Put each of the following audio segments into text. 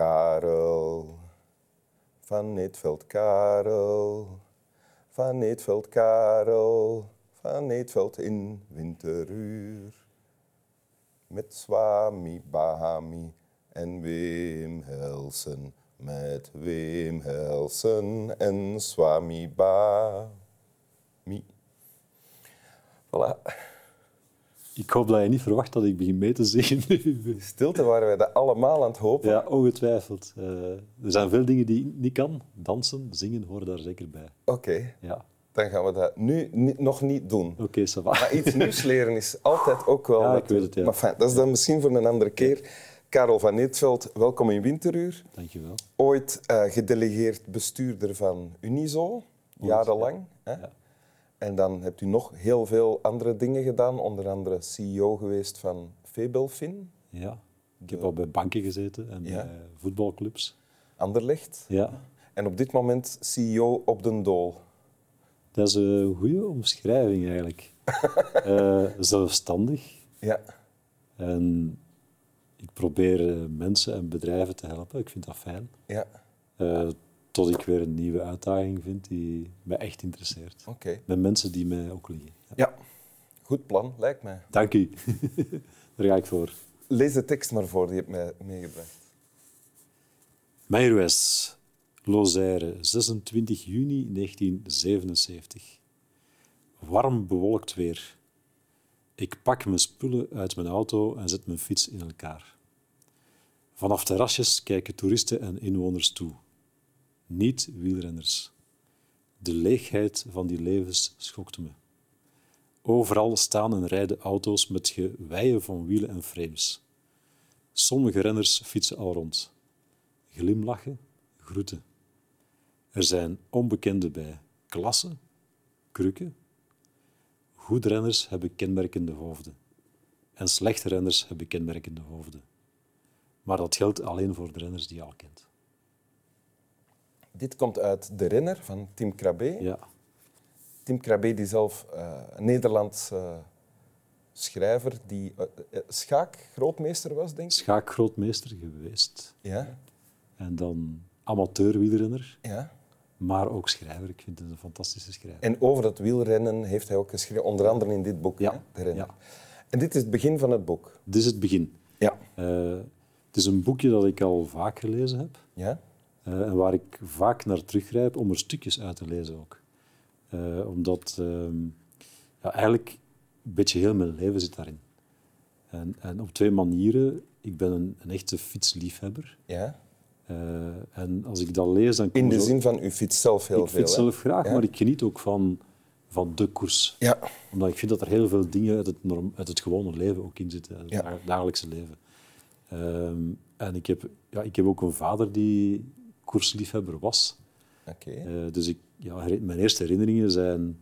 Karel. Van Neetveld Karel. Van Neetveld Karel. Van Neetveld in winteruur. Met Swami Bahami en Wim Helsen. Met Wim Helsen en Swami Bahami. Voilà. Ik hoop dat je niet verwacht dat ik begin mee te zingen. In stilte waren wij dat allemaal aan het hopen. ja, ongetwijfeld. Eh, er zijn veel dingen die ik niet kan. Dansen, zingen horen daar zeker bij. Oké, Ja, dan gaan we dat nu ni- nog niet doen. oké, va. Maar iets nieuws leren is altijd ook wel... Ja, ik weet het, ja. Maar fijn, dat is dan misschien voor een andere keer. Karel van Neetveld, welkom in Winteruur. Dankjewel. Ooit eh, gedelegeerd bestuurder van Unizo, jarenlang. Hè? Ja. En dan hebt u nog heel veel andere dingen gedaan, onder andere CEO geweest van Febelfin, Ja. Ik heb al bij banken gezeten en Ja. bij voetbalclubs. Anderlecht. Ja. En op dit moment CEO op den Dool. Dat is een goede omschrijving eigenlijk. Eh, zelfstandig. Ja, En ik probeer eh, mensen en bedrijven te helpen. Ik vind dat fijn. ja, Eh, tot ik weer een nieuwe uitdaging vind die mij echt interesseert. oké. Met mensen die mij ook liggen. Ja. Ja, goed plan, lijkt mij. Dank u. Daar ga ik voor. Lees de tekst maar voor, die je hebt mij meegebracht. Meijerwes, Lozère, 26 juni 1977. Warm bewolkt weer. Ik pak mijn spullen uit mijn auto en zet mijn fiets in elkaar. Vanaf terrasjes kijken toeristen en inwoners toe. Niet wielrenners. De leegheid van die levens schokte me. Overal staan en rijden auto's met geweien van wielen en frames. Sommige renners fietsen al rond glimlachen, groeten. Er zijn onbekenden bij, klassen, krukken. Goede renners hebben kenmerkende hoofden en slechte renners hebben kenmerkende hoofden. Maar dat geldt alleen voor de renners die je al kent. Dit komt uit De Renner van Tim Krabbe. Ja, Tim Krabbe, die zelf eh, een Nederlands schrijver, die eh, eh, schaakgrootmeester was, denk ik. schaakgrootmeester geweest Ja, en dan amateurwielrenner, ja. maar ook schrijver. Ik vind het een fantastische schrijver. En over dat wielrennen heeft hij ook geschreven, onder andere in dit boek, Ja, hè, De Renner. ja. En dit is het begin van het boek. Dit is het begin. Ja. Het is een boekje dat ik al vaak gelezen heb. Ja? Eh, en waar ik vaak naar teruggrijp om er stukjes uit te lezen ook. Eh, omdat ehm, ja, eigenlijk een beetje heel mijn leven zit daarin. En, en op twee manieren. Ik ben een, een echte fietsliefhebber. ja. Eh, en als ik dat lees, dan kom In de zin van, u fietst zelf heel Ik veel. fiets hè? zelf graag, Ja. maar ik geniet ook van, van de koers. Ja, Omdat ik vind dat er heel veel dingen uit het, norm, uit het gewone leven ook in zitten. uit Het Ja. dagelijkse leven. Ehm, en ik heb, ja, ik heb ook een vader die koersliefhebber was. oké. Eh, dus ik, ja, mijn eerste herinneringen zijn,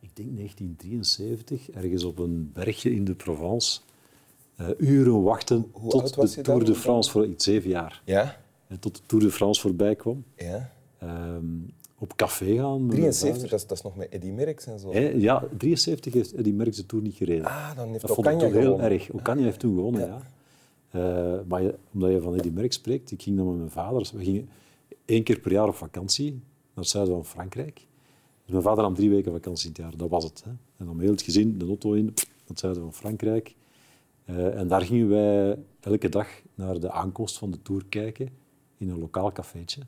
ik denk 1973, ergens op een bergje in de Provence. Eh, uren wachten Hoe tot de Tour de France, voor iets zeven jaar. Ja? En tot de Tour de France voorbij kwam. Ja. Ehm, op café gaan. met mijn 73, vader. dat is, dat is nog met Eddy Merckx en zo. Ja, 73 heeft Eddy Merckx de Tour niet gereden. Ah, dan heeft dat vond ik toch heel erg. Ocaña heeft toen gewonnen, ja. Ja. Eh, maar je- omdat je van Eddy Merckx spreekt, ik ging dan met mijn vader. We gingen één keer per jaar op vakantie naar het zuiden van Frankrijk. Dus mijn vader nam drie weken vakantie in het jaar, dat was het. Hè. En dan heel het gezin de auto in, naar het zuiden van Frankrijk. Eh, en daar gingen wij elke dag naar de aankomst van de Tour kijken in een lokaal cafeetje.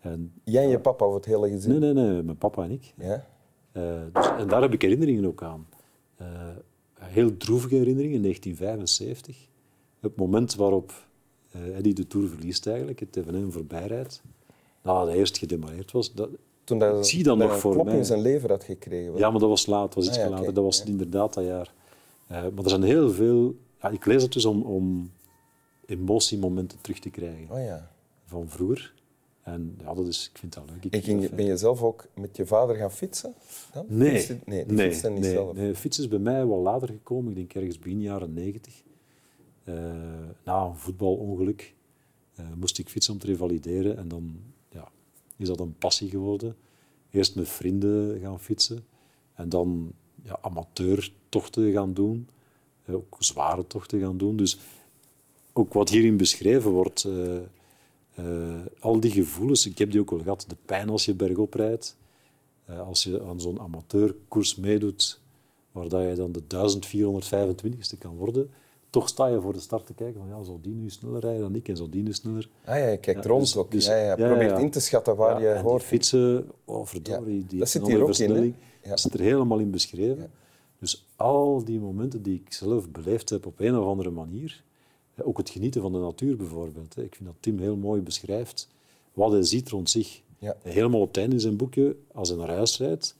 En, Jij en je papa voor het hele gezin? nee, nee, nee, mijn papa en ik. Ja? Eh, dus, en daar heb ik herinneringen ook aan. Eh, heel droevige herinneringen in 1975. Het moment waarop eh Eddy de Tour verliest eigenlijk, het evenement voorbij rijdt. Nadat hij eerst gedemareerd was. Dat, Toen dat, Ik zie dat dat nog een voor klop mij. in zijn lever had gekregen. ja, maar dat was laat, was iets Ah, ja, later. Dat was Ja. inderdaad dat jaar. Eh, maar er zijn heel veel... Ja, ik lees het dus om, om emotiemomenten terug te krijgen Oh ja. van vroeger. En ja, dat is, ik vind dat leuk. Ik ging, ben je zelf ook met je vader gaan fietsen? Dan? Nee, Fietsen- nee, die nee, niet nee, zelf. nee. Fietsen is bij mij wel later gekomen. Ik denk ergens begin jaren negentig. Eh, na een voetbalongeluk eh, moest ik fietsen om te revalideren. En dan ja, is dat een passie geworden. Eerst met vrienden gaan fietsen. En dan ja, amateurtochten gaan doen. Eh, ook zware tochten gaan doen. Dus ook wat hierin beschreven wordt, eh, al die gevoelens, ik heb die ook wel gehad. De pijn als je bergop rijdt. Als je aan zo'n amateurkoers meedoet, waar dat je dan de 1425ste kan worden, toch sta je voor de start te kijken van ja, zal die nu sneller rijden dan ik en zal die nu sneller... Ah ja, je kijkt Ja, rond dus- ook. dus- ja, ja, probeert in te schatten waar je hoort. Die fietsen, oh verdorie, die dat zit hier ook in, dat zit er helemaal in beschreven. Dus al die momenten die ik zelf beleefd heb op een of andere manier, ook het genieten van de natuur bijvoorbeeld. Ik vind dat Tim heel mooi beschrijft wat hij ziet rond zich. Helemaal op het einde in zijn boekje, als hij naar huis rijdt,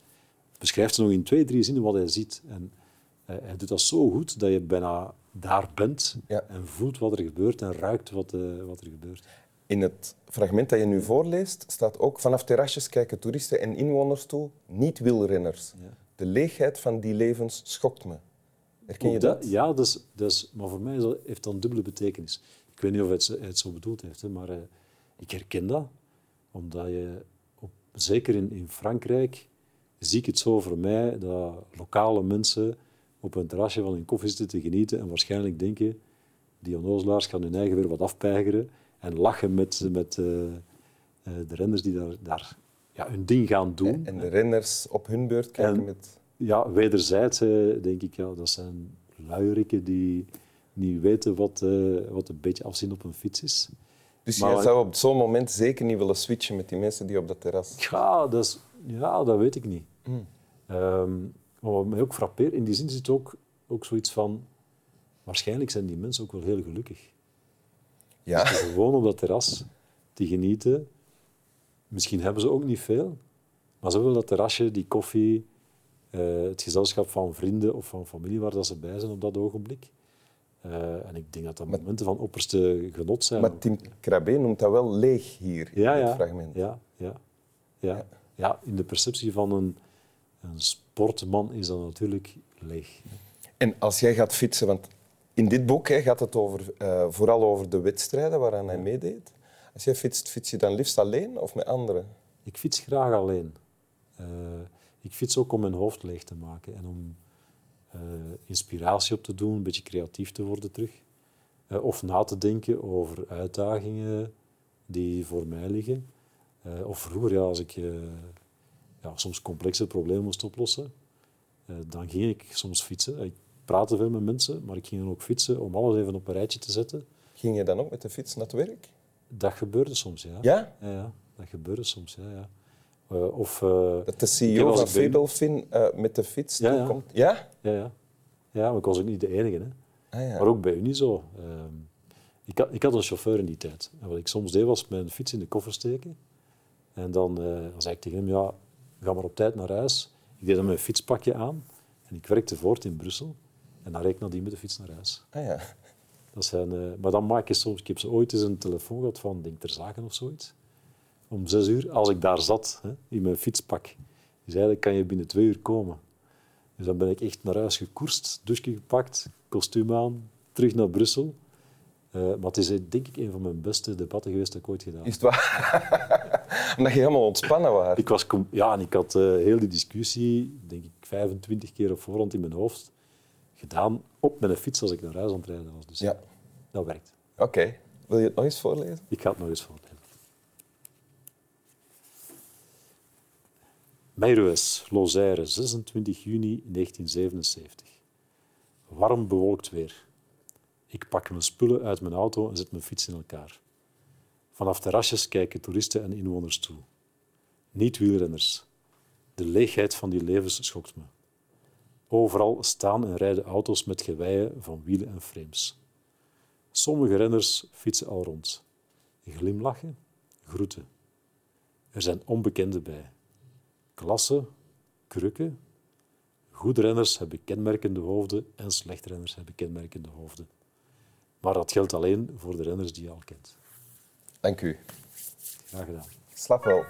beschrijft hij nog in twee, drie zinnen wat hij ziet. En eh, hij doet dat zo goed dat je bijna daar bent Ja. en voelt wat er gebeurt en ruikt wat, eh, wat er gebeurt. In het fragment dat je nu voorleest staat ook vanaf terrasjes kijken toeristen en inwoners toe, niet wielrenners. Ja. De leegheid van die levens schokt me. Herken je dat? Ja, dat is, maar voor mij heeft dat een dubbele betekenis. Ik weet niet of hij het, het zo bedoeld heeft, hè, maar eh, ik herken dat. Omdat je, op, zeker in, in Frankrijk, zie ik het zo voor mij dat lokale mensen op een terrasje van hun koffie zitten te genieten en waarschijnlijk denken, die onnozelaars gaan hun eigen weer wat afpeigeren en lachen met, met eh, eh, de renners die daar, daar ja, hun ding gaan doen. En de renners op hun beurt kijken En- met... Ja, wederzijds eh, denk ik, ja, dat zijn luierikken die niet weten wat, wat een beetje afzien op een fiets is. Dus Maar- jij zou op zo'n moment zeker niet willen switchen met die mensen die op dat terras... Ja, dat, is, ja, dat weet ik niet. Hmm. Ehm, maar wat mij ook frappeert, in die zin zit ook, ook zoiets van... Waarschijnlijk zijn die mensen ook wel heel gelukkig. Ja, Gewoon op dat terras te genieten. Misschien hebben ze ook niet veel, maar ze hebben wel dat terrasje, die koffie, eh, het gezelschap van vrienden of van familie waar dat ze bij zijn op dat ogenblik. Eh, en ik denk dat dat Maar- momenten van opperste genot zijn. maar Tim Krabbe noemt dat wel leeg hier ja, in ja, het fragment. Ja, ja, ja. Ja. ja, in de perceptie van een, een sportman is dat natuurlijk leeg. En als jij gaat fietsen, want in dit boek hè, gaat het over, eh, vooral over de wedstrijden waaraan hij meedeed. Als jij fietst, fiets je dan liefst alleen of met anderen? Ik fiets graag alleen. Eh, ik fiets ook om mijn hoofd leeg te maken en om eh, inspiratie op te doen, een beetje creatief te worden terug. Of na te denken over uitdagingen die voor mij liggen. Of vroeger, ja, als ik ja, soms complexe problemen moest oplossen, eh, dan ging ik soms fietsen. Ik praatte veel met mensen, maar ik ging dan ook fietsen om alles even op een rijtje te zetten. Ging je dan ook met de fiets naar het werk? Dat gebeurde soms, ja. Ja? Ja, ja, dat gebeurde soms, ja. ja. Eh, of, eh, Dat de CEO van Fabelfin eh, met de fiets Ja, ja. toekomt? Ja? Ja, ja. ja, maar ik was ook niet de enige. Hè. Ah, ja. Maar ook bij u niet zo. Ehm, ik, had, ik had een chauffeur in die tijd. En wat ik soms deed, was mijn fiets in de koffer steken. En dan, dan zei ik tegen hem, ja, ga maar op tijd naar huis. Ik deed dan mijn fietspakje aan. En ik werkte voort in Brussel. En dan reed ik nadien met de fiets naar huis. Ah, ja. Dat zijn, eh, maar dan maak je soms... Ik heb zo ooit eens een telefoon gehad van Denk ter Zaken of zoiets. Om zes uur, als ik daar zat, hè, in mijn fietspak. Zei, dan kan je binnen twee uur komen. Dus dan ben ik echt naar huis gekoerst, douche gepakt, kostuum aan, terug naar Brussel. Eh, maar het is eh, denk ik een van mijn beste debatten geweest dat ik ooit gedaan heb. Is het waar? Omdat je helemaal ontspannen was. Ik, was ja, en ik had eh, heel die discussie, denk ik, 25 keer op voorhand in mijn hoofd gedaan op mijn fiets als ik naar huis aan het rijden was. Dus Ja. dat werkt. Oké. Wil je het nog eens voorlezen? Ik ga het nog eens voorlezen. Meirues, Lozère, 26 juni 1977. Warm bewolkt weer. Ik pak mijn spullen uit mijn auto en zet mijn fiets in elkaar. Vanaf terrasjes kijken toeristen en inwoners toe. Niet wielrenners. De leegheid van die levens schokt me. Overal staan en rijden auto's met geweien van wielen en frames. Sommige renners fietsen al rond. Glimlachen, groeten. Er zijn onbekenden bij. Klassen, krukken. Goede renners hebben kenmerkende hoofden en slechte renners hebben kenmerkende hoofden. Maar dat geldt alleen voor de renners die je al kent. Dank u. Graag gedaan. Slap wel.